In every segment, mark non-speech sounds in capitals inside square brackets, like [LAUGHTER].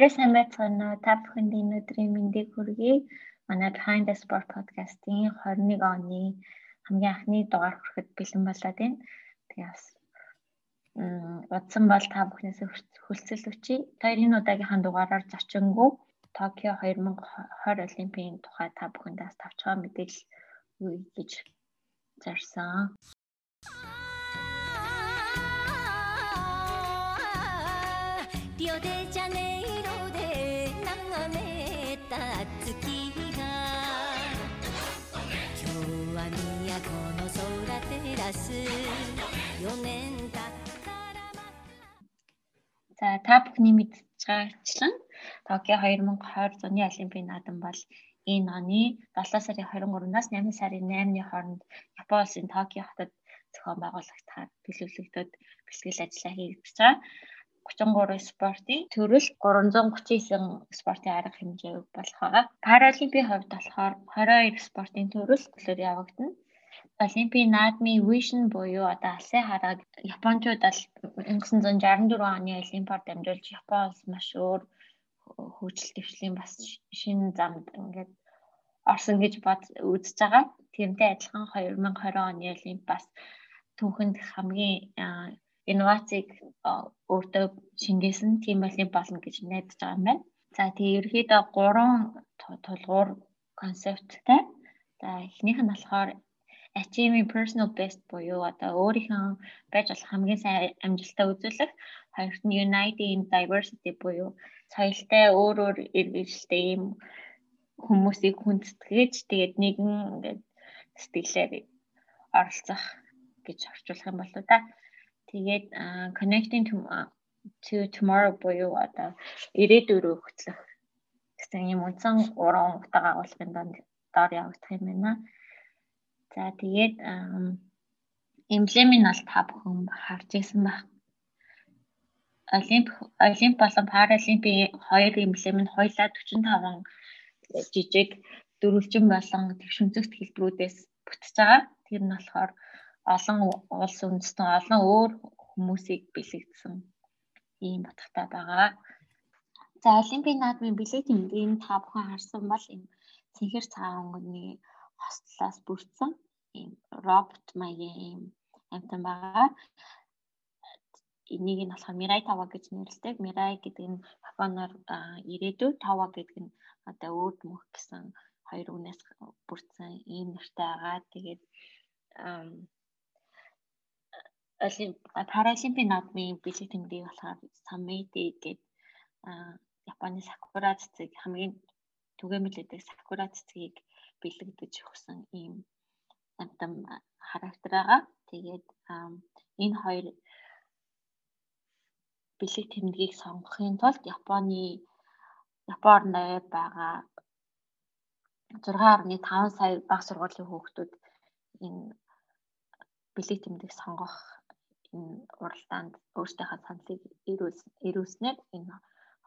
Бүгдээрээ сайн байцгаана уу? Та бүхэнд энэ өдрийн мэндийг хүргэе. Манай Behind the Sport podcast-ийн 21 оны хамгийн анхны дугаар хүрэхэд бэлэн болоод байна. Тэгээ бас удсан бол та бүхнээс хүлцэл өчье. Тэр энэ удаагийнхаа дугаараар зочингүй Токио 2020 Олимпийн тухай та бүхэндээ тавчгаа мэдээлэл өгье гэж зарсан. Rio de Janeiro 空照らす4年経ったらまたЗа та бүхний мэдж байгаачлан Токио 2020 зуны Олимпийн наадам бол энэ оны 7 сарын 23-наас 8 сарын 8-ны хооронд Японы улсын Токио хотод зохион байгуулагдахаар төлөвлөгдөд бэлтгэл ажиллаа хийгдэж байгаа. 33 спортын төрөл 339 спортын арга хэмжээ болох байгаа. Паралимпийн хувьд болохоор 22 спортын төрөл төлөөр явагдана. Олимпийн наадмын Vision буюу одоо алсын харааг Япончууд бол 1964 оны Олимпиад дамжуулж Японоос маш өөр хөгжил дэвшлийн бас шинэ замд ингээд орсон гэж бод үзэж байгаа. Тэрнтэй адилхан 2020 оны Олимп бас түүхэнд хамгийн инновацийг өөртөө шингээсэн тийм олимп болно гэж найдаж байгаа юм байна. За тэгээ ерөөхдөө гурван тулгуур концепттэй. За эхнийх нь болохоор achieving personal best буюу одоо өөрийнхөө байж болох хамгийн сайн амжилтаа үзүүлэх. Хоёрт нь uniting diversity буюу соёлтой өөр өөр эргэлтэй юм хүмүүсийг хүндэтгэж тэгээд нэгэн ингээд сэтгэлээр оролцох гэж орчуулах юм болоо та. Тэгээд connecting to to tomorrow буюу одоо ирээдүйд хөтлөх гэсэн юм үндсэн уран утга агуулгын донд доор явагдах юм байна. За тэгээд эмблемийн бол та бүхэн харж ирсэн баг. Олимп Олимп болон Паралимпийн хоёр эмблем нь хоёлаа 45 жижиг дөрвөлжин болон тэгшүнцэгт хэлбэрүүдээс бүтэж байгаа. Тэр нь болохоор олон улс үндэстэн олон өөр хүмүүсийг бэлэгдсэн ийм батгтай байгаа. За Олимпийн наадмын билет тэмдгийн та бүхэн харсан бол энэ цэнхэр цагаан өнгөний хостлоос бүрдсэн ийм робот маягийн ийм амтан байгаа. Энийг нь болохоор Mirai Tawa гэж нэрлэдэг. Mirai гэдэг нь Японоор ирээдүй, Tawa гэдэг нь одоо өөд мөх гэсэн хоёр үгнээс бүрдсэн ийм нэртэй байгаа. Тэгээд Паралимпийн наадмын бэлэг тэмдэг болохоор Самеди гэдэг Японы сакура цэцэг хамгийн түгээмэлдэг сакура цэцгийг бэлэгдэж өгсөн ийм амтан характер байгаа. Тэгээд энэ хоёр бэлэг тэмдгийг сонгохын тулд Японы Японд байгаа 6.5 сая баг сургуулийн хүүхдүүд энэ бэлэг тэмдэг сонгох энэ уралдаанд өөрсдийнхөө саналыг ирүүлснээр энэ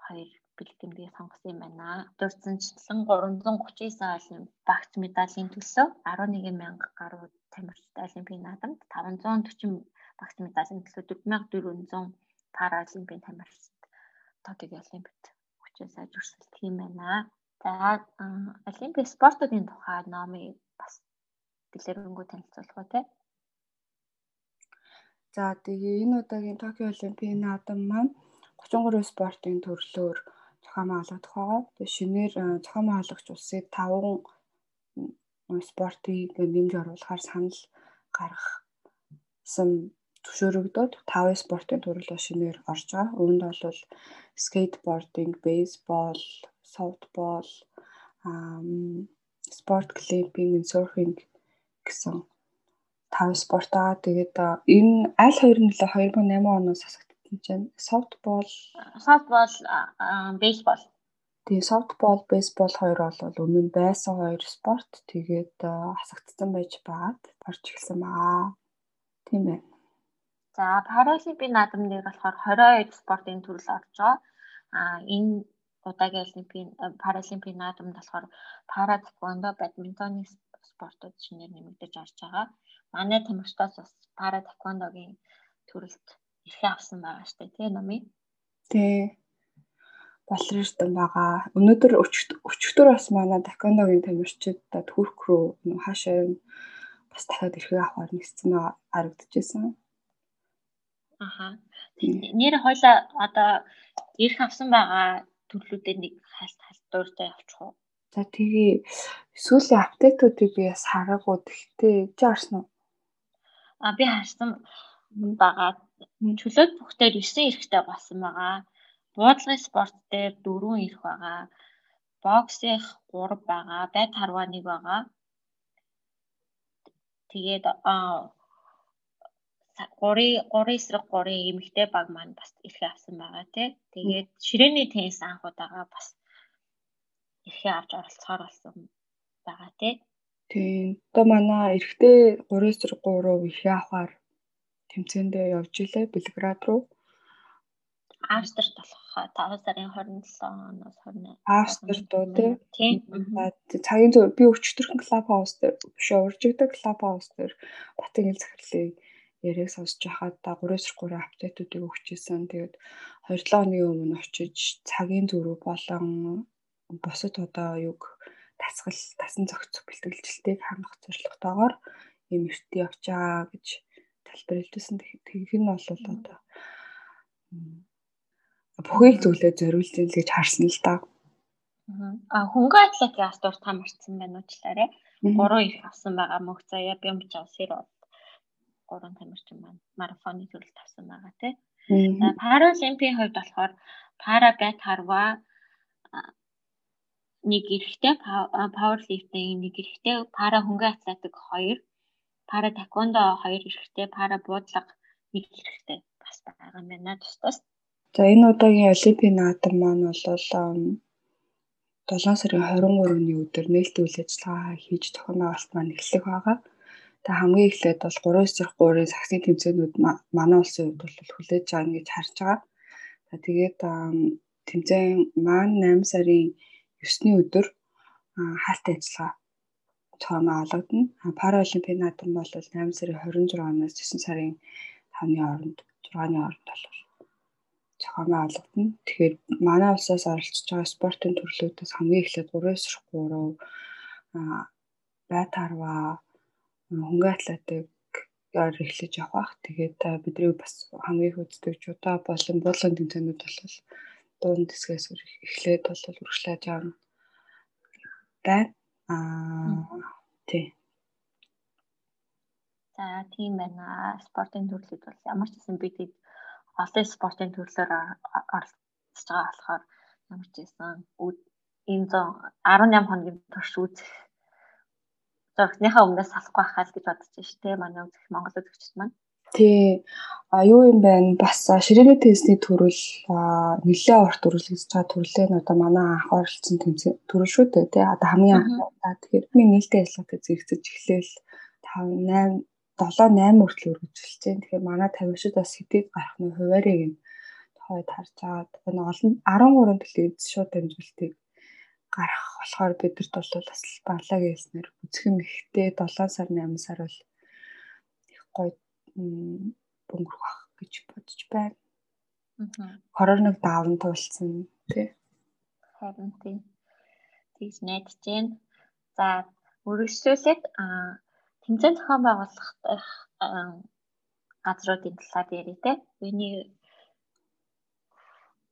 хоёр бэлтгэмдгийг сонгосон юм байна. Дурдсанчлан 339 олимп багц медалийн төлөө 11 мянга гаруй тамирчид олимпийн наадамд 540 багц медалийн төлөө 4400 паралимпийн тамирчид Токио олимпиад хүчээ сайжруулах юм байна. За олимпийн спортуудын тухай номыг бас дэлгэрэнгүй танилцуулах уу те. За тэгээ энэ удаагийн Токио Олимпийн наадам маань 33 спортын төрлөөр зохион байгуулагдах байгаа. Тэгээ шинээр э, зохион байгуулагч улсыг 5 спортыг нэмж оруулахаар санал гаргасан зөвшөөрөгдөд 5 спортын төрөл шинээр орж байгаа. Үүнд бол скейтбординг, бейсбол, софтбол, спорт климпинг, серфинг гэсэн 5 спорт аа. Тэгээд энэ аль хоёр нь лээ 2008 оноос хасагдсан чинь софтбол, софтбол, бейсбол. Тэгээ софтбол, бейсбол хоёр бол өмнө нь байсан хоёр спорт. Тэгээд хасагдсан байж байгаад орж ирсэн баа. Тийм байна. За Паралимпийн наадам дээр болохоор 22 спортын төрөл орж байгаа. А энэ удаагийн Олимпийн Паралимпийн наадамд болохоор пара тэквондо, бадминтоны спортууд шинээр нэмэгдэж орж байгаа манай тамирчдаас бас пара таквондогийн төрөлд эрхээ авсан байгаа штэ тий номын. Тий. болролтон байгаа. Өнөөдөр өчигдөр бас манай такондогийн тамирчид Түрк рүү хаашаа бас дахиад ирэхээ авахар нэгсэн харагдчихсан. Аха. Нэр хойлоо одоо ирэх авсан байгаа төрлүүдээ нэг хальт халтууртай явчих уу? За тэгээ сүүлийн апдейтуудыг би бас хараагүй. Тэгтээ чи харсан уу? А би харсан байгаа. Чөлөөт бүхтээр 9 эрэхтэй болсон байгаа. Буудлагын спорт дээр 4 эрх байгаа. Боксих 3 байгаа. Байт харваа 1 байгаа. Тэгээд аа 3 3 эсрэг 3 эмэгтэй баг маань бас эрхээ авсан байгаа тий. Тэгээд ширээний теннис анхудаага бас эрхээ авч оролцохоор болсон байгаа тий. Тийм. Одоо манай эрэгтэй 3 эсрэг 3 эрхээ авахаар тэмцээндээ явж илээ Белград руу. Австрт болох 5 сарын 27-оноос 28. Австрт уу тий. Цагийн зөв би өчтөрхөн клуб хаус дээр биш уржигдаг клуб хаус дээр Батын ил захирлыг яриаг сонсож байхад 3-3 апдейтуудыг өгчээсэн. Тэгээд 2-7 хоногийн өмнө очиж цагийн зөрүү болон бусад одоо юг тасгал тасан зохицох бэлтгэлжилтийг хангах зорилготойгоор ийм эрт явж байгаа гэж тайлбарлажсэн. Тэгэх нь бол одоо бүхэл зүйлээ зориулсан л гэж харсан л да. А хөнгө атлетикийн астуур та марцсан байна уучлаарай. 3 их авсан байгаа мөх заяа бямж авсэр бол 3 тамирчин маань марафоны төрөлд авсан байгаа тий. Паралимпийн хувьд болохоор пара бат харва нэг эрэхтэй пауэрлифтинг нэг эрэхтэй пара хөнгө атлетик 2 пара таквондо 2 эрэхтэй пара буудлага нэг эрэхтэй бас байгаа юм байна тус тус. За энэ удаагийн олимпийн наадам маань бол 7 сарын 23-ны өдөр нээлттэй үйл ажиллагаа хийж зохион байгуулалт маань эхлэх байгаа. Тэгээ хамгийн эхлээд бол 3-3-ын саксын тэмцээнүүд манай улсын хувьд бол хүлээж байгаа гэж харж байгаа. За тэгээд тэмцээн маань 8 сарын 9-ны өдөр хаалттай ажиллагаа цоомоо олгодно. Паралимпийн наадам бол 8 сарын 26-наас 9 сарын 5-ны хооронд 6-ны хооронд бол зохиомоо олгодно. Тэгэхээр манай улсаас оролцож байгаа спортын төрлүүдээс хамгийн эхлээд 3-3 байт харваа хөнгө атлетик яар эхлэж явах. Тэгээд бидний бас хамгийн их үздэг жудаа болон буулгын тэмцээнүүд бол дунд хэсгээс эхлээд бол үргэлжлээд явна. байна. Аа тий. За тийм байна. Спортын төрлүүд бол ямар ч гэсэн бид олон спортын төрлөөр оролцож байгаа болохоор ямар ч гэсэн энэ 18 хоногийн турш үзэх зургийнхаа өмнөөс салахгүй байхаа л гэж бодож байна шүү дээ. Манай үзэх Монгол үзэгчд маань. Тий. А юу юм бэ? Бас ширээний тестний төрөл нэлээд урт төрөл гэж байгаа төрлөө нь одоо манай анх оролцсон төрөл шүү дээ. Тий. Одоо хамгийн анх. Тэгэхээр би нээлттэй ажиллагаа зэрэгцэж эхлээл 5 8 7 8 хүртэл үргэлжилж байна. Тэгэхээр манай тамирчид бас хэдийд гарах нь хуваарийг нь тохойд харж байгаа. Энэ олон 13 төлөв шууд дамжуултыг гарах болохоор бидэрт бол бас барлаа гэлснээр үзэх юм ихтэй 7 сар 8 сар бол их гоё өнгөрөх бах гэж бодож байна. Аа. Коронавиг даван туулсан тий. Харин тий. Тийш найдаж байна. За үргэлжлүүлээд аа тэмцээн зохион байгуулах газруудын талаар ярив те. Үүний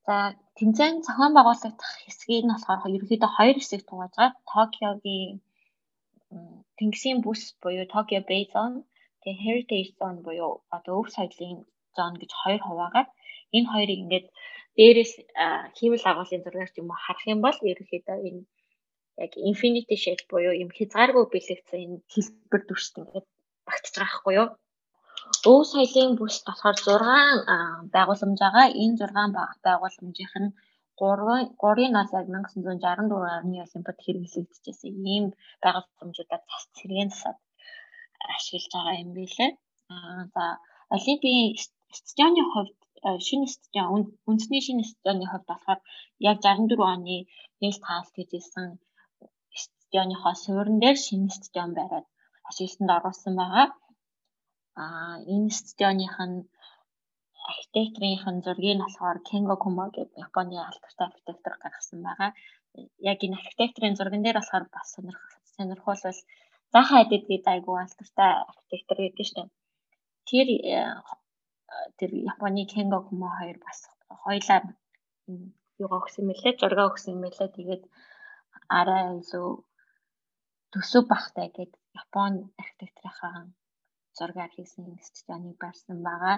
За тэмцээн зохион байгуулагдах хэсгийг нь болохоор ерөнхийдөө хоёр хэсэг тувааж байгаа. Токиогийн тэнгисийн бүс буюу Tokyo Bay Zone тэгээ Heritage Zone буюу одоо өв соёлын зон гэж хоёр хуваагаад энэ хоёрыг ингээд дээрээс хиймэл агуулгын зургаар юм харах юм бол ерөнхийдөө энэ яг infinity shape буюу юм хязгааргүй бэлэгдсэн энэ хэлбэр дүрст ингээд багтж байгаа хгүй юу. Өв соёлын бүс болохоор 6 байгууламж байгаа. Энэ 6 байгууламжийнх нь 3 3-ын насаг 1964 оны Олимпиад хэрэглэгдэжсэн ийм байгууламжуудаар цас цэргийн засаад ашиглаж байгаа юм билээ. Аа за Олимпийн стадионы хувьд шинэ стадион үндэсний шинэ стадионы хувьд болохоор яг 64 оны нээлт хаалт хийжсэн стадионыхоо суурин дээр шинэ стадион бариад ашиглалтанд оруулсан байгаа. А энэ стадионийнх нь архитекторын зургийг нь болохоор Kengo Kuma гэдэг Японы алдартай архитектор гаргасан байгаа. Яг энэ архитекторын зурган дээр болохоор бас сонирхолтой Заха Хадид гэдэг айгүй алдартай архитектор гэдэг дээ. Тэр тэр Японы Kengo Kuma хоёр бас хоёлаа юугаа өгсөн мэлээ, зураг өгсөн мэлээ. Тэгээд арай илүү төсөв бахтай гэдэг Японы архитекторынхаа зургаар хийсэн студионыг барьсан байгаа.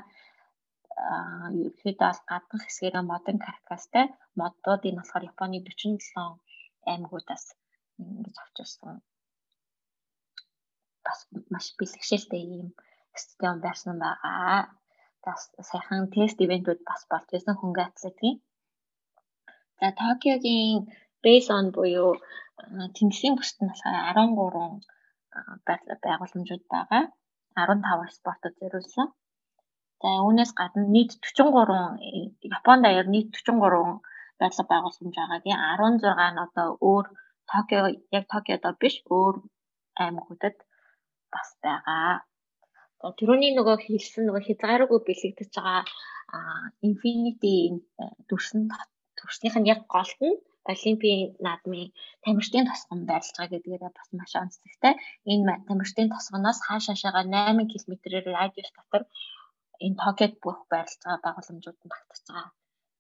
Аа ерөөхдөө бол гаднах хэсгээрээ модон каркастай модуудыг нь болохоор Японы 47 аймагуудаас ингэж авчирсан. Бас маш бэлгшээлтэй ийм студион барьсан байгаа. Бас сайхан тест ивентүүд бас болж байсан хөнгө атлетикийн. За Токиогийн Base on буюу тэнгисийн бүсд нь болохоор 13 байгууламжууд байгаа. 15 спортод зориулсан. За үүнээс гадна нийт 43 Японд даяар нийт 43 байдлага байгууламж байгаагийн 16 нь одоо өөр Токио яг Токиодо биш өөр аймагуудад бас байгаа. За тэрүүний нөгөө хэлсэн нөгөө хязгааргүй бэлэгдэж байгаа Infinity дүрсэн төрснийх нь яг голд нь Олимпийн наадмын тамирчдын тосгон байрлаж байгаа гэдгээрээ бас маш онцлогтой. Энэ тамирчдын тосгоноос хааш хаашаага 8 км-ээр радиус дотор энэ Токиод бүх байрлаж байгаа байгууламжууд нь багтаж байгаа.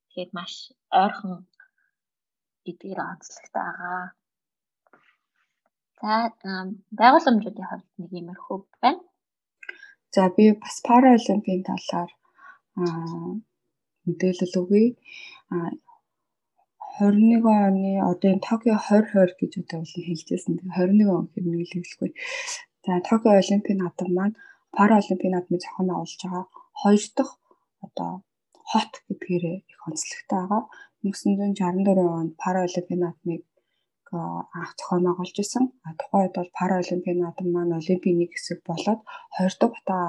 Тэгэхээр маш ойрхон гэдгээр онцлогтой байгаа. За байгууламжуудын хувьд нэг иймэрхүү байна. За би бас параолимпийн талаар мэдээлэл өгье. 21 оны одоо энэ Токио 2020 гэж одоо бол хэлжсэн. Тэгээ 21 он хэрнээ хэлэхгүй. За Токио Олимпийн наадам маань Параолимпийн наадмын зохион байгуулж байгаа хоёр дахь одоо хот гэдгээр их онцлогтой байгаа. 1964 онд Параолимпийн наадмыг анх зохион байгуулж исэн. А тухайн үед бол Параолимпийн наадам маань Олимпийн нэг хэсэг болоод хоёр дахь удаа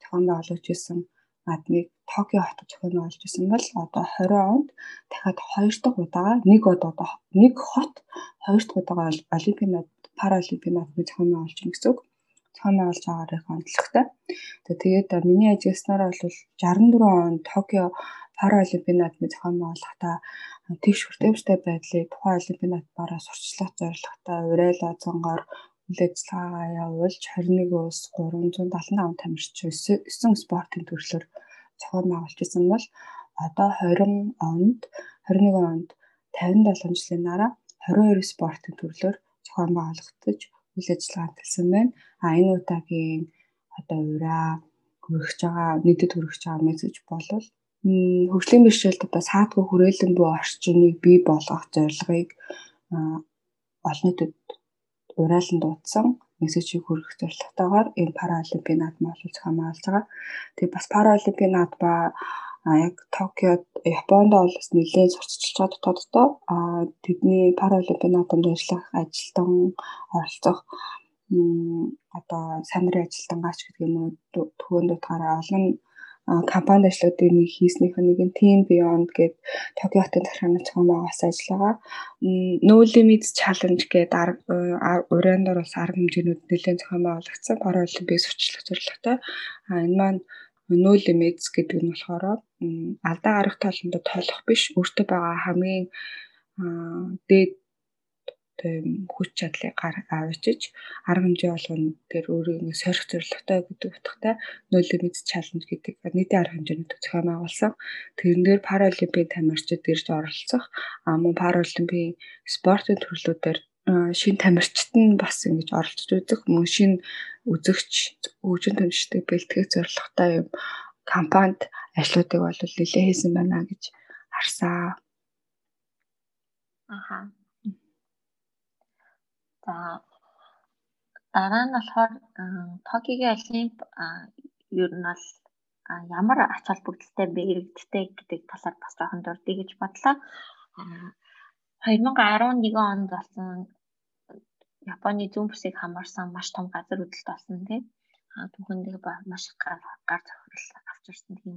зохион байгуулж исэн наадмыг Токио хотод зохион байгуулж исэн бол одоо 20 онд дахиад хоёр дахь удаа нэг одоо нэг хот хоёр дахь удаа Олимпийн Паралимпийн наадмыг зохион байгуулж байгаа гэсэн үг. Зохион байгуулж байгаагаар их онцлогтой. Тэгээд миний ажигласнараа бол 64 онд Токио Паралимпийн наадмыг зохион байгуулахдаа тэгш хүртээмжтэй байдлыг тухайн Олимпийн наадмаараа сурчлах зорилготой урайлаа зонгоор үйл ажиллагаагаа явуулж 21 улс 375 тамирч 9 спортын төрлөөр зохион байгуулж исэн бол одоо 20 онд 21 онд 57 жилийн дараа 22 спортын төрлөөр зохион байгуулагдаж үйл ажиллагаа төлсөн байна. А энэ удаагийн одоо ураа хүрэж байгаа нийтэд хүрэж байгаа мессеж бол хөгжлийн бэрхшээлд одоо саадгүй хүрээлэн буй орчныг бий болгох зорилгыг олон нийтэд уриалан дуудсан мессежийг хүргэх зорилготойгоор энэ параолимпийн наадмаа зохион байгуулж байгаа. Тэгээ бас параолимпийн наадмаа яг Токиод Японд бол бас нэлээд сурталчилж байгаа дотооддоо тэдний параолимпийн наадамд ажиллах ажилтан оролцох одоо сайн нарын ажилтангаач гэдэг юм уу төвөнд утгаараа олон компани ажлуудыг нэг хийснийх нэг нь Team Beyond гэдэг Токио хотын захиргааны зохион байгуулсан ажиллагаа No Limits Challenge гэдэг урайндор бас арга хэмжээнүүд нэлээд зохион байгуулагдсан Паралимпиcs сурчлах зорилготой. А энэ маань No Limits гэдэг нь болохоор алдаа гарах таланд тоолох биш өөртөө байгаа хамгийн дээд хүч чадлыг авчиж арга хэмжээ болгоно тэр өөрийг нэг сорих зорилготой гэдэг утгатай нулимит чаленж гэдэг нийтийн арга хэмжээнүүд зохион байгуулсан. Тэрэн дээр паралимпийн тамирчид ирж оролцох мөн паралимпийн спортын төрлүүдээр шин тамирчид нь бас ингэж оролцож үзэх мөн шин үзэгч хөгжин тамирчдыг бэлтгэх зорилготой юм компанид ажлуудыг бол нэлээ хийсэн байна гэж харсан. Аха. За дараа нь болохоор Токиогийн Олимп ер нь бол ямар ач холбогдолтой бэ иргэдтэй гэдэг талаар бас жоохон дурдъя гэж бодлоо. 2011 онд болсон Японы зүүн бүсийг хамаарсан маш том газар хөдлөлт болсон тийм. Түүхэндээ маш их гар гар зохирол авчирсан тийм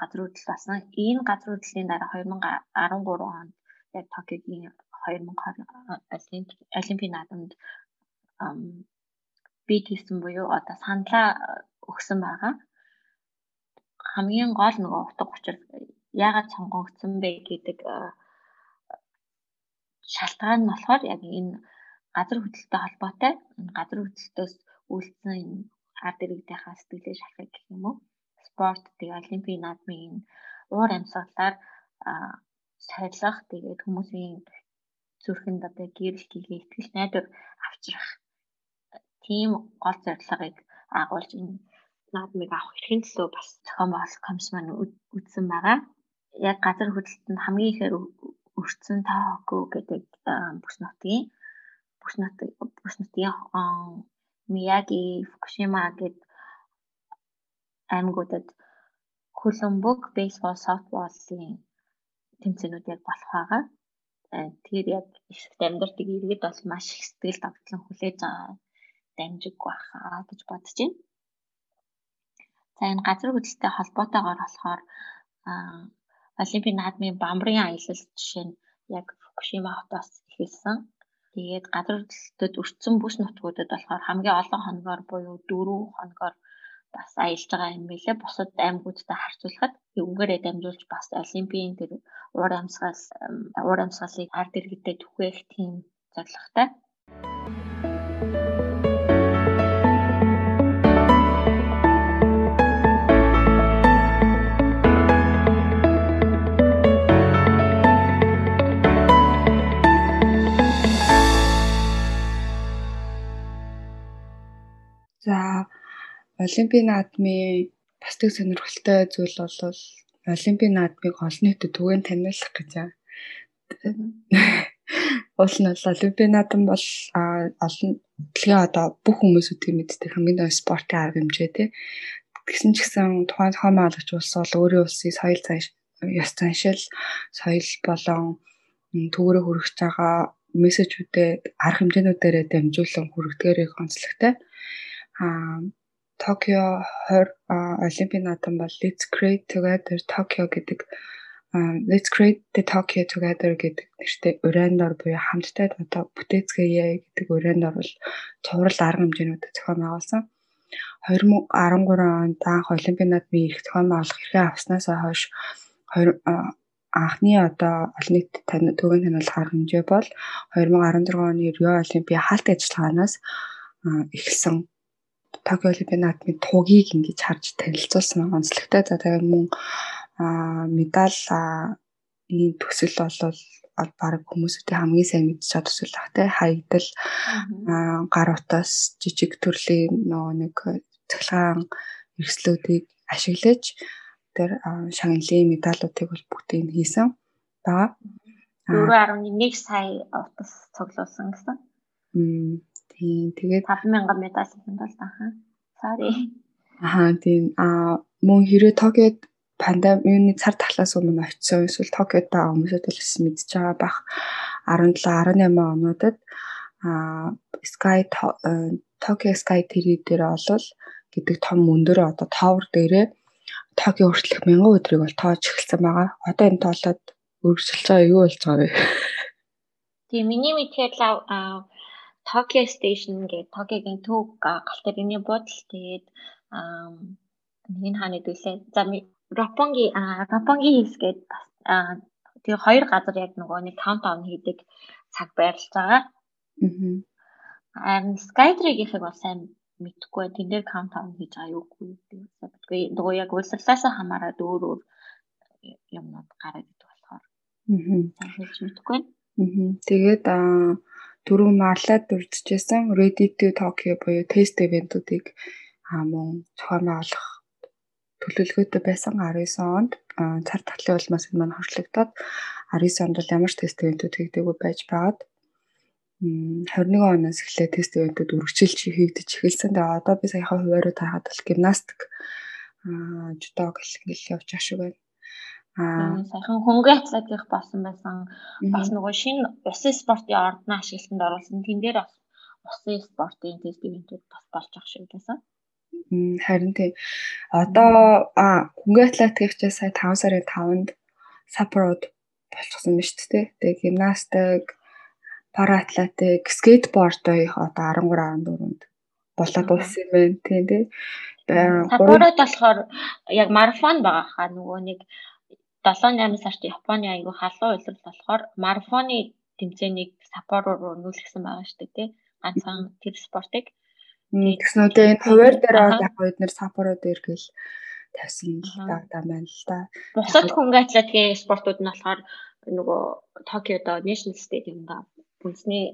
газар хөдлөлт болсон. Энэ газар хөдлөлийн дараа 2013 онд яг Токиогийн 2020 Олимпийн наадамд бий хийсэн буюу одоо саналаа өгсөн байгаа. хамгийн гол нөгөө утга учир яагаад сонгогдсон бэ гэдэг шалтгаан нь болохоор яг энэ газар хөдлөлтөй холбоотой энэ газар хөдлөлтөөс үйлдсэн энэ ард иргэдийнхаа сэтгэлээ шалгах гэх юм уу спорт тэгээ олимпийн наадмын уур амьсгалаар сорилох тэгээд хүмүүсийн зүрхэнд одоо гэрэл хийгээ итгэл найдвар авчрах тийм гол зорилгыг агуулж энэ наадмыг авах эрхийн төлөө бас зохион байгуулах комисс маань үзсэн байгаа. Яг газар хөдлөлтөнд хамгийн ихээр өртсөн та хокку гэдэг бүс нутгийн бүс нутгийн бүс нутгийн Мияги, Фукушима гэд аймагуудад Хөлбөмбөг бейсбол, софтболын тэмцээнүүд яг болох байгаа. Э, тэгэхээр яг эсрэгт амьдртыг иргэд бол маш их сэтгэл догтлон хүлээж байгаа дамжиг баха гэж бодож байна. За энэ газар хөдлөлтөй холбоотойгоор болохоор Олимпийн наадмын бамбарын аялал жишээ нь яг Фукушима хотоос эхэлсэн. Тэгээд газар хөдлөлтөд өртсөн бүс нутгуудад болохоор хамгийн олон хоногоор буюу 4 хоногоор бас аялж байгаа юм билээ. Бусад аймагуудтай харьцуулахад үүгээрээ дамжуулж бас Олимпийн тэр уур амьсгал уур амьсгалыг ард иргэдэд түгээх тийм зорилготой. Олимпийн наадмын бас нэг сонирхолтой зүйл бол Олимпийн наадмыг олон нийтэд түгээн таниулах гэж байна. Уул нь бол Олимпийн наадам бол олон дэлхийн одоо бүх хүмүүсүүдийн мэддэг хамгийн том спортын арга хэмжээ тий. Тэгсэн ч гэсэн тухайн зохион байгуулагч улс бол өөрийн улсын соёл ёс заншил, соёл болон төвөрө хүргэж байгаа мессежүүдэд арга хэмжээнүүдээр дамжуулан хүргэдгээрээ онцлогтой. Аа Токио 20 Олимпийн наадам бол Let's Create Together Tokyo гэдэг Let's Create the Tokyo Together гэдэг нэртэй урайндор буюу хамтдаа одоо бүтээцгээе гэдэг урайндор бол цуврал арга хэмжээнүүдэд зохион байгуулсан. 2013 онд анх Олимпийн наадмын эрх зохион байгуулах эрхээ авснаас хойш анхны одоо олон нийтэд төгөөнд таниулах арга хэмжээ бол 2016 оны Рио Олимпийн хаалт ажиллагаанаас эхэлсэн Токио Олимпийн наадмын тугийг ингэж харж танилцуулсан онцлогтой. За тэгээ мөн медаль ийм төсөл болол баг хүмүүсүүдийн хамгийн сайн мэдж чад төсөл ах те хаягдал гар утас жижиг төрлийн нөгөө нэг цахилгаан эрсдлүүдийг ашиглаж тэр шагналын медалуудыг бол бүгдийг хийсэн байгаа. 4.1 сая утас цуглуулсан гэсэн. Тийм. Тэгээд 5000 медаль бол таахан. Sorry. Аа тийм. Аа мөн хэрэг Токиод пандемины цар тахлаас өмнө очисон эсвэл Токиод байгаа хүмүүсд бол мэдж байгаа бах 17 18 онуудад аа Sky Tokyo Sky TV дээр олвол гэдэг том өндөр одоо товер дээрээ Токио хүртэлх мянган өдрийг бол тоож эхэлсэн байгаа. Одоо энэ тоолоод үргэлжлэж байгаа юу болж байгаа вэ? Тийм миний мэдхээр Tokyo Station гэдэг Токиогийн төв гал тэрний буудал тэгээд нэг нь хааны дүүлээ. За Ропpongi Ропpongi Hills гэдэг бас тэгээ хоёр газар яг нөгөө нэг countdown хийдэг цаг байрлаж байгаа. Аа. Харин Skytree-гийнхыг бол сайн мэдхгүй тэн дээр countdown хийж байгаа юу үгүй гэдэггүй. Нөгөө яг улсарлаасаа хамаараад өөр өөр юмнууд гараад идэх болохоор. Аа. Сайн хийж мэдхгүй. Аа. Тэгээд аа дөрөв марлаад үрдчихсэн Ready to Tokyo буюу тест ивентүүдийг мөн зохион байгуулах төлөвлөгөөтэй байсан 19 онд цар тахлын улмаас энэ маань хорчлогдоод 19 онд бол ямар ч тест ивентүүд хийгдэггүй байж байгаад 21 оноос эхлээд тест ивентүүд үргэлжилж хийгдэж эхэлсэн. Тэгээ одоо би саяхан хувааруу тарахад бол гимнастик жудо гэлгэл явж ах шиг байна. Аа сайхан хөнгө атлетик болсон байсан. Бас нөгөө шинэ усын спортын ордноо ашиглалтанд оруулсан. Тэн дээр бас усын спортын тест ивентүүд бас болж ах шиг байсан. Харин тий. Одоо а хөнгө атлетикч сая 5 сарын 5-нд Саппород болчихсон байна шүү дээ. Тэгээ гимнастик, параатлетик, скейтбордыг одоо 13 14-нд болоод улсан юм байна тий. Саппород болохоор яг марафон байгаа хаа нөгөө нэг 7 8 сард Японы аягүй халуун улирал болохоор марафоны тэмцээнийг Саппоро руу нүүлгсэн байгаа шүү дээ тий. Ганцхан тэр спортыг. Тэгсэн үү энэ хуваар дээр яг бид нэр Саппоро дээр гэл тавьсан даа байна л да. Бусад хөнгө атлетикийн спортууд нь болохоор нөгөө Токиодо National Stadium-да үндэсний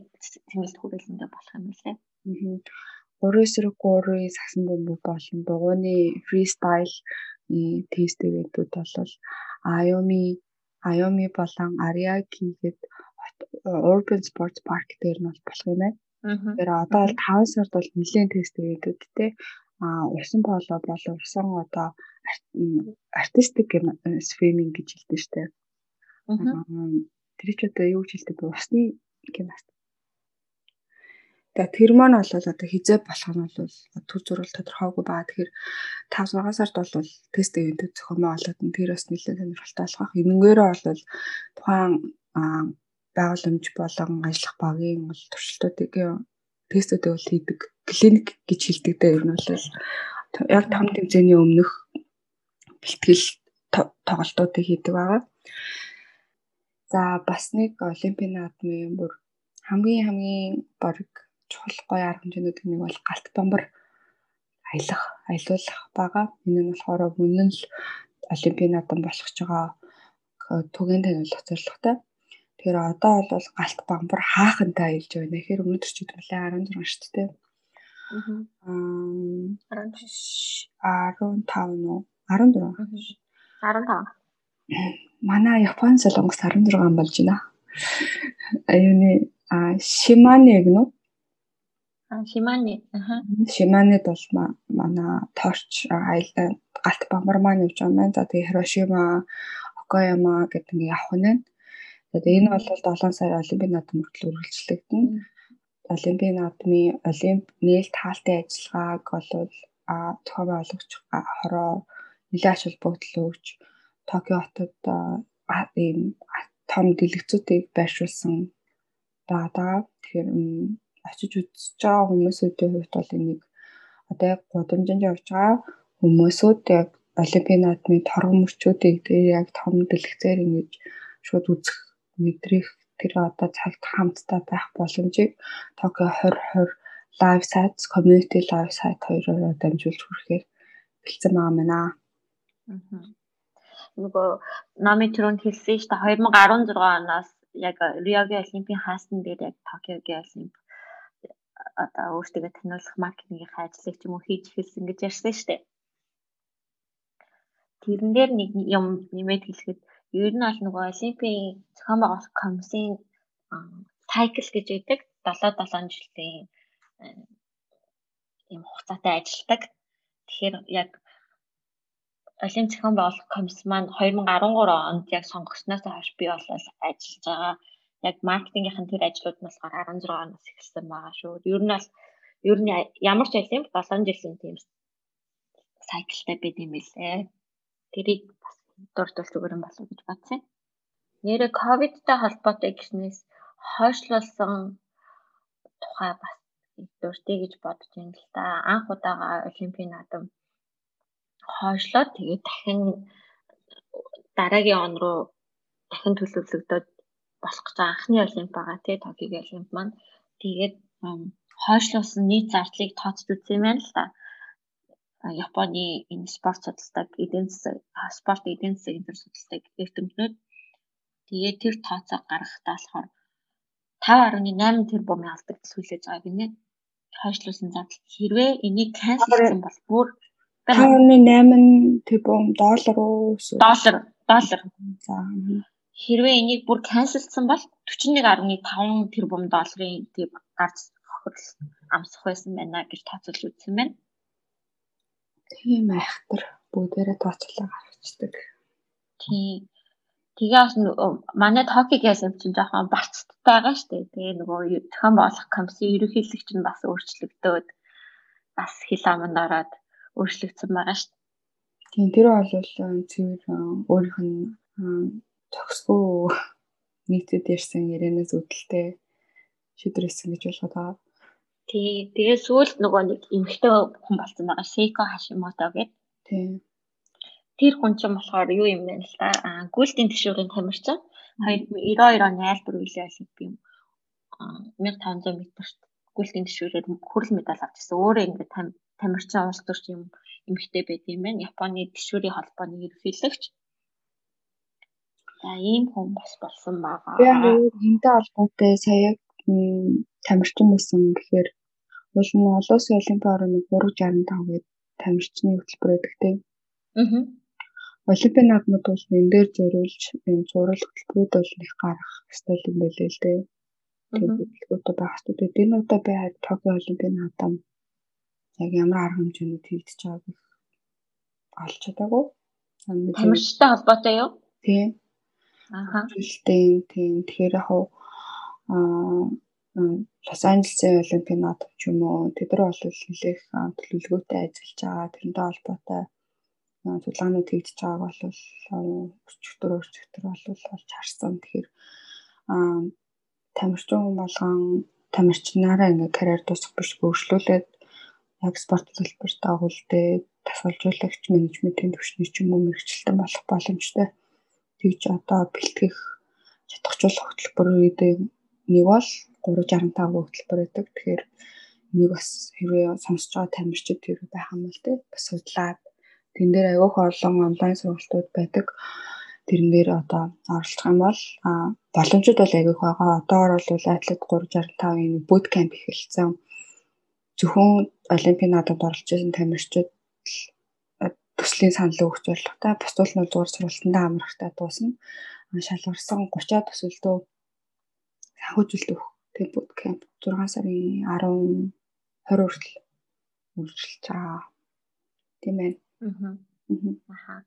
тэмцэлт хүрээлэндээ болох юм лээ. Аа. 3-3 сагсан бөмбөг болон дугуйны фристайл тест ивэнтүүд бол Ayumi Ayumi болон Ariake гээд Urban Sports Park дээр нь болох юм байна. Тэгэхээр одоо бол 5 сард бол нэлийн тест ивэнтүүдтэй а усан поло болон усан одоо артистик свиминг гэж хэлдэг дээ. Тэр ч одоо юу гэж хэлдэг? Усны гимнаст. Тэгээ тэр маань бол одоо хизээ болох нь бол төр зурвал тодорхойгүй байгаа. Тэгэхээр 5 6 сард бол тест ивент зохиомоо болоод нь тэр бас нэлээд сонирхолтой болох. Энэнгээрээ бол тухайн байгууламж болон ажиллах багийн бол туршилтуудыг тестүүдийг бол хийдэг клиник гэж хэлдэг дээ. Энэ бол яг том тэмцээний өмнөх бэлтгэл тоглолтуудыг хийдэг байгаа. За бас нэг олимпийн наадмын бүр хамгийн хамгийн баг чухал гоё арга хэмжээнүүд нэг бол галт бамбар аялах, аялуулах байгаа. Энэ нь болохоор өмнө нь олимпийн наадам болох ч байгаа түгээн таниулах зорилготой. Тэгэхээр одоо бол галт бамбар хаахантай аялж байна. Тэгэхээр өнөөдөр ч нь 16 шүү дээ. Аа 15 нуу 14 15 манай Японы солонгос 16 болж байна. Аюуны Шимане Шимане. Аха. Шиманед бол манай торч галт бамбар маань явж байгаа юм. За тэгээ Хирошима, Окаяма гэдэг нэг явах нь. Тэгээд энэ бол 7 сар олимпийн наадам хүртэл үргэлжлэгдэнэ. Олимпийн наадмын олимп нээлт хаалтын ажиллагааг бол зохион байгуулагч хороо нэлээд ач холбогдол өгч Токио хотод ийм том дэлгэцүүдийг байршуулсан байгаа. Тэгэхээр очиж үзэж байгаа хүмүүсийн хувьд бол энийг одоо яг гудамжинд явж байгаа хүмүүсүүд яг олимпийн наадмын торгон мөрчүүдийг тэр яг том дэлгэцээр ингэж шууд үзэх мэдрэх тэр одоо цагт хамтдаа байх боломжийг Токио 2020 live sites community live site хоёроор дамжуулж хүрэхээр бэлдсэн байгаа юм аа. Нөгөө Нами түрүүнд хэлсэн шүү дээ 2016 оноос яг Риогийн Олимпийн хаасан дээр яг Токиогийн Олимп одоо өөртөө таниулах маркетингийн ажлыг ч юм уу хийж эхэлсэн гэж ярьсан шүү дээ. Тэрэн дээр нэг юм нэмээд хэлэхэд ер нь аль нөгөө Олимпийн зохион байгуулах комиссийн cycle гэж байдаг 7 7 жилийн ийм хугацаатай ажилладаг. Тэгэхээр яг Олимп зохион байгуулах комисс маань 2013 онд яг сонгогчноос хойш би болол ажиллаж байгаа. Яг маркетингийнхэн тэр ажлууд нь болохоор 16 оноос эхэлсэн байгаа шүү. Ер нь бол ер нь ямар ч Олимп 7 жилийн тийм сайклтай байд юм билээ. Тэрийг бас дурдвал зүгээр юм болов гэж бодсон. Нэрэ ковидтай холбоотой гэснээс хойшлуулсан тухай бас дуртай гэж бодож байна л да. Анх удаага Олимпийн наадам хойшлоод тэгээд дахин дараагийн он руу дахин төлөвлөгдөд болох гэж анхны олимп байгаа тий Токиогийн олимп маань тэгээд хойшлуулсан нийт зардлыг тооцож үзсэн юм байна л да. Японы энэ спорт судалдаг эдийн засаг спорт эдийн засаг энэ судалдаг эрдэмтнүүд тэгээд тэр тооцоо гаргахтаа болохоор 5.8 тэрбумын алдагдал хүлээж байгаа гинэ. Хойшлуулсан зардал хэрвээ энийг канселсан бол бүр 5.8 тэрбум доллар уу доллар доллар. За хэрвээ энийг бүр канселсан бол 41.5 тэрбум долларын тийм гарц хохирол амсах байсан байна гэж тооцоолж үзсэн байна. Тийм айхтар бүгдээрээ тооцоолоо гаргацдаг. Тийм. Тэгээ бас манай Токигийн юм чинь жоохон барцтай байгаа шүү дээ. Тэгээ нөгөө зохион болгох комиссийн ерөнхийлөгч нь бас өөрчлөгдөөд бас хил аманд ороод өөрчлөгдсөн байгаа шүү дээ. Тийм тэр бол цэвэр өөрийнх нь төгсгөө нийтэд ярьсан ярианаас үүдэлтэй шийдвэр хийсэн гэж болгоод байгаа. Тий. Тэгээ сүүлд нөгөө нэг эмэгтэй хүн болсон байгаа. Сейко Хашимото гэдэг. Тий. Тэр хүн чинь болохоор юу юм бэ л та? Аа, гүйлтийн тишүүрийн тамирчин. 2092 оны айлбар үеийн олимпик юм. 1500 м-т гүйлтийн тишүүрээр хүрэл медаль авчихсан. Өөрөө ингээд тамирчин улс төрч юм эмэгтэй байд юм байна. Японы тишүүрийн холбооны ерөнхийлөгч. За ийм хүн бас болсон байгаа. Би яг энэтэй холбоотой сая тамирчин байсан гэхээр уул нь олон улсын олимпийн орны 365 гээд тамирчны хөтөлбөр тийм. Аа. Олимпийн наадмууд бол энэ дээр зориулж энэ зураг хөтөлбөрүүд бол их гарах ёстой юм байлээ л дээ. Тийм хөтөлбөрүүд байх хэрэгтэй. Энэ удаа би Токио олимпийн наадам яг ямар арга хэмжээнүүд хийгдэж байгааг олж чадаагүй. Тамирчтай холбоотой юу? Тийм. Аха. Тийм тийм. Тэгэхээр яг аа Лос Анжелесийн олимпийн наадам ч юм уу тэд нар бол нэлээх төлөвлөгөөтэй ажиллаж байгаа. Тэрнтэй холбоотой судалгаанууд хийгдэж байгааг бол өчигдөр өчигдөр бол олж харсан. Тэгэхээр тамирчин болгон тамирчнаараа ингээ карьер дуусгах биш өөрчлөлөөд яг спорт төлбөрт агуулдаг тасгалжуулагч менежментийн түвшний ч юм уу мэрэгчлэлтэн болох боломжтой. Тэгж одоо бэлтгэх чадахжуулах хөтөлбөрүүдийн нэг бол 365 хөтөлбөр байдаг. Тэгэхээр нэг бас хэрвээ сонсож байгаа тамирчид хэрвээ байх юм бол тэ бас судлаад тэн дээр аягүй олон онлайн сургалтууд байдаг. Тэрэн дээр одоо оролцох юм бол боломжууд бол аягүй байгаа. Одоогор бол атлет 365-ийн bootcamp эхэлсэн. Зөвхөн олимпийн наадамд оролцож байсан тамирчид төслийн санал өгч бодлоготой бусдууд нь зүгээр сургалтандаа амрахтаа дуусна. Шалгарсан 30-аад төсөлдөө санхүүжилт өгөх тэг bootcamp 6 сарын 10 20 хүртэл үргэлжилж байгаа. Тийм ээ. Аа.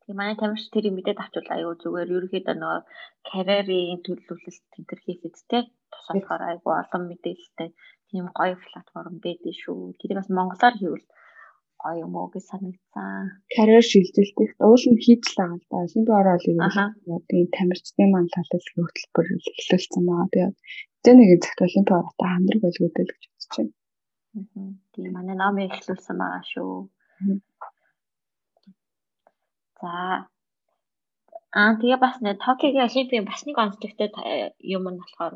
Тэгээ манай тамирч тэрийг мэдээд авчвал аюу зүгээр ерөөхдөө нөгөө карьерийн төлөвлөлт тентэр хийхэд те тус болохоор аюу олон мэдээлэлтэй тийм гоё платформ байдээ шүү. Тэрийг бас монголоор хийвэл гоё юм уу гэж санагдсан. Карьер шилжилтийг уул нь хийж л байгаа л да. Олимпийн орол юм. Тийм тамирчдын маань талаас хөтөлбөр эхлүүлсэн байгаа. Тэгээд тэр нэгэн цагт олимпийн ороотой хамдраг байлгуудэл гэж бодож байна. Тийм манай номыг эхлүүлсэн байгаа шүү. За. Аа тэгээ бас нэг Токиогийн олимпийн бас нэг онцлогтой юм нь болохоор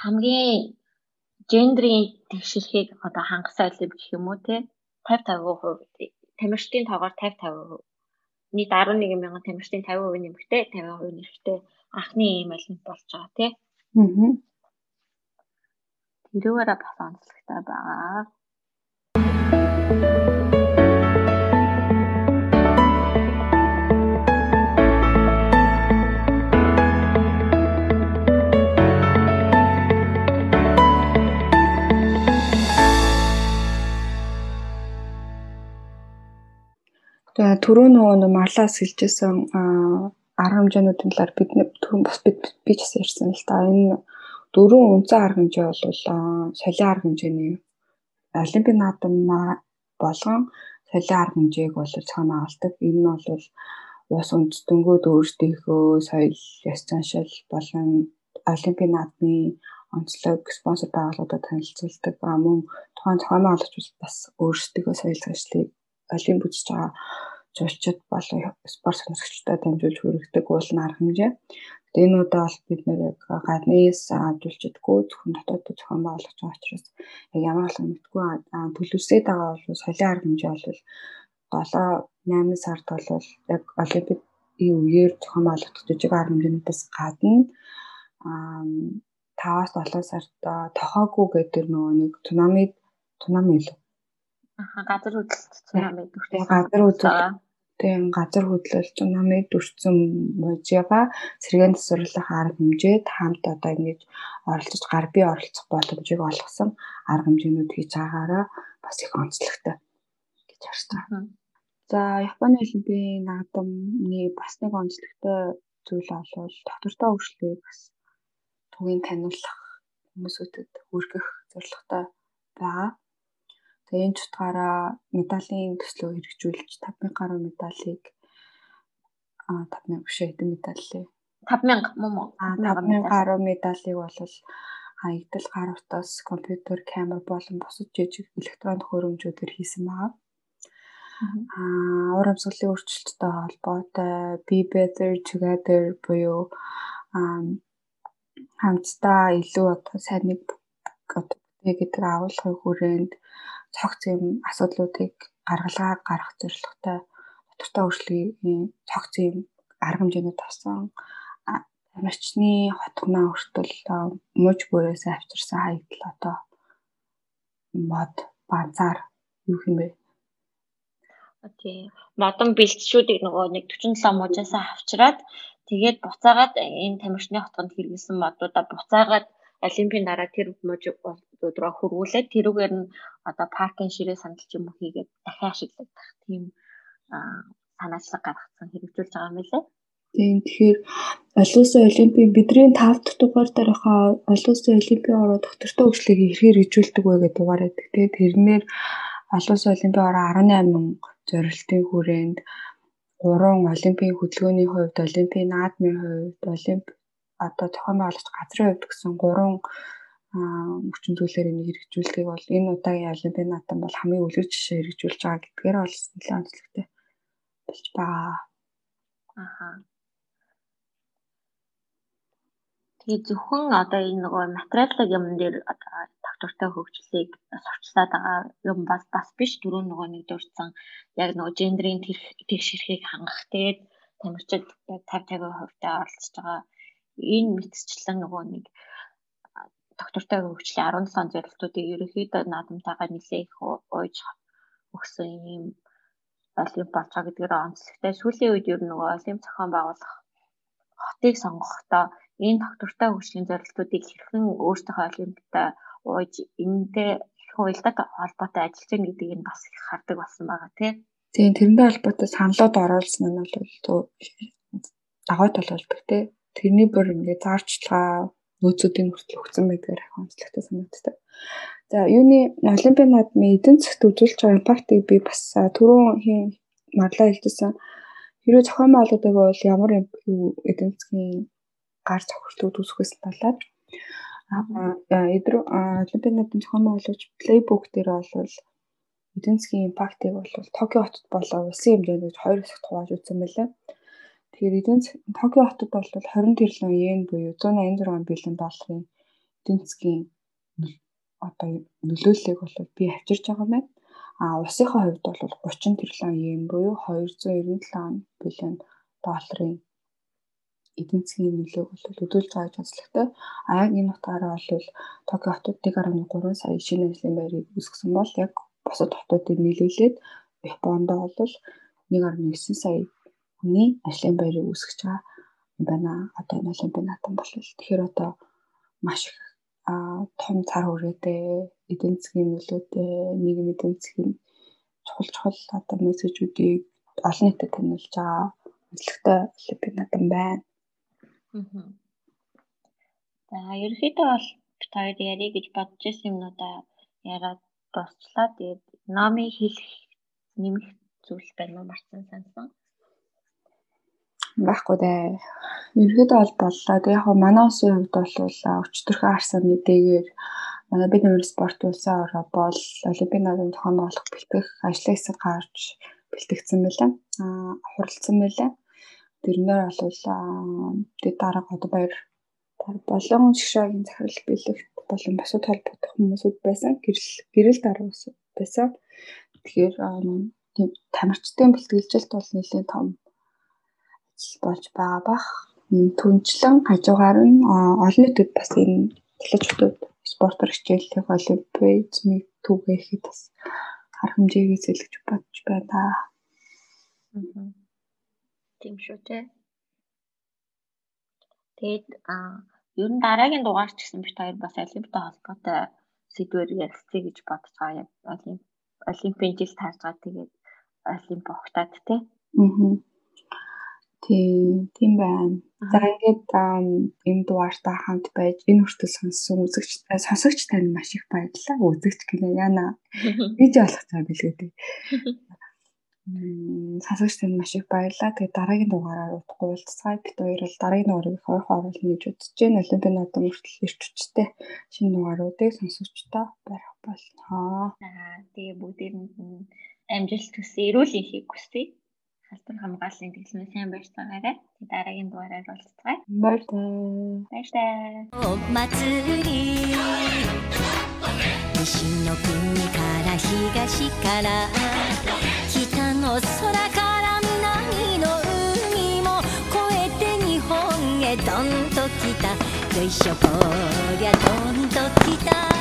хамгийн гендрийн тэгшэрхийг одоо хангасан олимп гэх юм уу те 50 50% тамирчдын тоогоор 50 50% нийт 11 мянган тамирчдын 50% нэмэгтэй 50% нэрхтэй анхны ийм олимп болж байгаа тий. Аа. Тэрүүгээрээ бас онцлогтой байгаа. Тэгээ түрүү нөгөө марлаас хэлжсэн арга хэмжээнүүдийн талаар бид бас бид би ч гэсэн ярьсан л та энэ дөрвөн үндсэн арга хэмжээ бол солио арга хэмжээний олимпийн наадам болгон солио арга хэмжээг бол цаана авалдаг. Энэ нь бол ус үндэстэнгүүд өөрсдийнхөө соёл, ёс заншил болон олимпийн наадмын онцлог спонсор байгууллагуудад танилцуулдаг. Мөн тухайн зохион байгуулагч бас өөрсдийнхөө соёл заншлыг олимп үзэж байгаа жуулчид болон спорт сонирхчдод дамжуулж хүргэдэг уулын арга хэмжээ. Тэгээд энэ удаа бол бид нэр яг гаднаас жуулчдгүй зөвхөн дотоодд зохион байгуулах байгаа учраас яг ямар алга мэдгүй төлөвсөд байгаа бол солио арга хэмжээ бол 7 8 сард бол яг олимпийн үеэр зохион байгуулагдах жижиг арга хэмжээнүүдээс гадна 5-аас 7 сард тохоогүй гэдэг нөгөө нэг цунами цунами илүү. Аха газар хөдлөлт цунами дүртэй газар хөдлөлт тийм газар хөдлөлт цунами дүрцэн мужига сэргээн тасварлах арга хэмжээд хамт одоо ингэж оролцож гар бие оролцох боломжийг олгосон арга хэмжээнүүд хийж байгаагаараа бас их онцлогтой гэж харж байгаа. За Японы олимпийн наадамны бас нэг онцлогтой зүйл бол доктортой хөгжлийг бас түгээн таниулах хүмүүсүүдэд хүргэх зорилготой байгаа. Тэгээ энэ ч утгаараа медалийн төслөө хэрэгжүүлж 5000 гаруй медалийг а 5000 биш хэдэн медаль лээ 5000 мөн. Мөн 5000 гаруй медалийг бол хаягдал гар утас, компьютер, камер болон бусад жижиг электроник хөрөмжүүдээр хийсэн байгаа. Аа, уур амьсгалын өөрчлөлттэй холбоотой Be Better Together буюу хамтдаа илүү одоо сайн нэг бүтээ гэдэг агуулгын хүрээнд цогц юм асуудлуудыг гаргалгаа гаргах зорилготой тодорхой өөрчлөлийн цогц юм арга хэмжээний тавсан тамирчны хотгоноо хүртэл мууж бүрээс авчирсан хаягдал одоо мод базар юу бэ? Тийм. Модон бэлтшүүдийг нөгөө нэг 47 мужаас авчираад тэгээд буцаагаад энэ тамирчны хотгонд хэрэглэсэн модуудаа буцаагаад олимпийн дараа тэр руу хөрвүүлээд тэрүүгээр нь одоо паркын ширээ сандал ч юм хийгээд дахин ашиглах тийм санаачлаг гаргацсан хэрэгжүүлж байгаа юм лээ. Тийм тэгэхээр олон улсын олимпийн бидний 5 дахь дугаар дараахаа олон улсын олимпийн ороо доктортой хөгжлийг ихээр хөгжүүлдэг вэ гэдэг дугаар байдаг. Тэгээд тэрнэр олон улсын олимпийн ороо 18 мянга зорилтын хүрээнд 3 олимпийн хөтөлбөрийн хувьд, олимпийн наадмын хувьд, олимп одоо зохион байгуулагч газрын хувьд гэсэн 3 хүчин зүйлээр энийг хэрэгжүүлдэг бол энэ удаагийн олимпийн наадам бол хамгийн үлгэр жишээ хэрэгжүүлж байгаа гэдгээр бол нэлээд онцлогтой болж байгаа. Аха. Тэгээ зөвхөн одоо энэ нөгөө материалын юм дээр одоо доктортой хөгжлийг сурчлаад байгаа юм бас бас биш дөрөв нөгөө нэг дурдсан яг нөгөө гендрийн тэгш хэрхийг хангах тэгээд тамирчид яг 50 50% таа оролцож байгаа энэ мэтсчлэн нөгөө нэг доктортой хөгжлийн 17 зорилтуудыг ерөнхийдөө наадамтайгаа нэлээ их ууж өгсөн юм олимп болж байгаа гэдгээр онцлогтой. Сүүлийн үед ер нь нөгөө олимп зохион байгуулах хотыг сонгохдоо энэ доктортой хөгжлийн зорилтуудыг хэрхэн өөртөөхөө олимптай ууж энэтэй уялдаа холбоотой ажиллаж байгаа гэдгийг нь бас их хардаг болсон байгаа тийм. Тийм тэрнтэй холбоотой саналууд оруулсан нь бол дагой тол болдог тийм. Тэрний бүр ингээд зарчлага нөөцүүдийн хүртэл өгсөн байдгаар их онцлогтой санагддаг. За юуны олимпийн наадмын эдийн засгт үзүүлж байгаа импактыг би бас түрүүн хийн марлаа хэлсэн. Хэрвээ зохион байгуулдаг бол ямар эдийн засгийн гар цохилтууд үүсгэхээс талаар эдрүү олимпийн наадмын зохион байгуулагч плейбук дээр бол эдийн засгийн импактыг бол Токио хотод болоо улсын хэмжээнд хоёр хэсэгт хувааж үзсэн байлаа. Тэгэхээр эдийн Токио хотод бол 20 тэрлэн йен буюу 186 биллион долларын эдийн засгийн одоо нөлөөллийг бол би авчирч байгаа байна. А улсынхаа хувьд бол 30 тэрлэн йен буюу 297 биллион долларын эдийн засгийн нөлөөг бол өдөөлж байгаа онцлогтой. А яг энэ утгаараа бол Токио хотод 1.3 сая шинэ ажлын байрыг үүсгэсэн бол яг бусад хотуудыг нийлүүлээд Японд бол 1.9 сая хүний ажлын байрыг үүсгэж байгаа юм байна. Одоо энэ олимпийн наадам бол тэгэхээр одоо маш их том цар хүрээтэй эдийн засгийн нөлөөтэй нийгмийн эдийн засгийн чухал чухал одоо мессежүүдийг олон нийтэд таниулж байгаа онцлогтой олимпийн наадам байна. За ерөөхдөө бол хоёр ярих гэж бодож ирсэн юмнуудаа яриад дуусчлаа. Тэгээд номыг хэлэх нэмэх зүйл байна уу марцсан сансан байхгүй дээ. Ерөөдөө бол боллоо. Тэг яг манай улсын хувьд бол өчтөрхөө харсан мэдээгээр манай бид нэмэр спорт улсын ороо бол олимпийн наадмын зохион байгуулах бэлтгэх ажлын хэсэг гарч бэлтгэгдсэн байлаа. Аа хуралдсан байлаа. Тэрнээр бол тэд дараа Годбаяр болон шгшаагийн захирал бэлэгт болон бусад холбогдох хүмүүсүүд байсан. Гэрэл гэрэл дараа байсан. Тэгэхээр тамирчдын бэлтгэлжилт бол нэлээд том болж байгаа бах. Түнчлэн хажуугаар нь олон нийтэд бас энэ тележтууд спортоор хичээллэх олимпиадмыг түгээхэд бас арга хэмжээгээ зэлгэж бодож байна. Тийм шүү те. Тэгээд а ер нь дараагийн дугаар ч гэсэн бит хоёр бас олимпиатай холбоотой сэдвээр ярилцъя гэж бодож байгаа. Яг олимпийн жил таарж байгаа. Тэгээд олимп огтаад те. Аа. Тийм, тийм байна. За ингээд энэ дугаартаа хамт байж энэ хүртэл сонссон үзэгч сонсогч танд маш их баярлалаа. Үзэгч гинэ яна. Видео [LAUGHS] олох цаа билгээ дээ. [LAUGHS] Сасагч танд маш их баярлалаа. Тэгээ дараагийн дугаараар удахгүй уулзцай. Бид хоёр бол дараагийн дугаарыг их ойрхон оруулах гэж үзэж байна. Олимпийн наадам хүртэл ирч хүчтэй шинэ дугааруудыг сонсогчтой барих болно. Аа тэгээ бүгдээрэнд нь амжилт хүсье, эрүүл энхийг хүсье. Халдвар хамгааллын тэглэмээ сайн барьж байгаарай. Дараагийн дугаараар уулзцай. Баярлалаа. Баярлалаа. 西の国から東から北の空から南の海も越えて日本へどんと来たよいしょこりゃどんと来た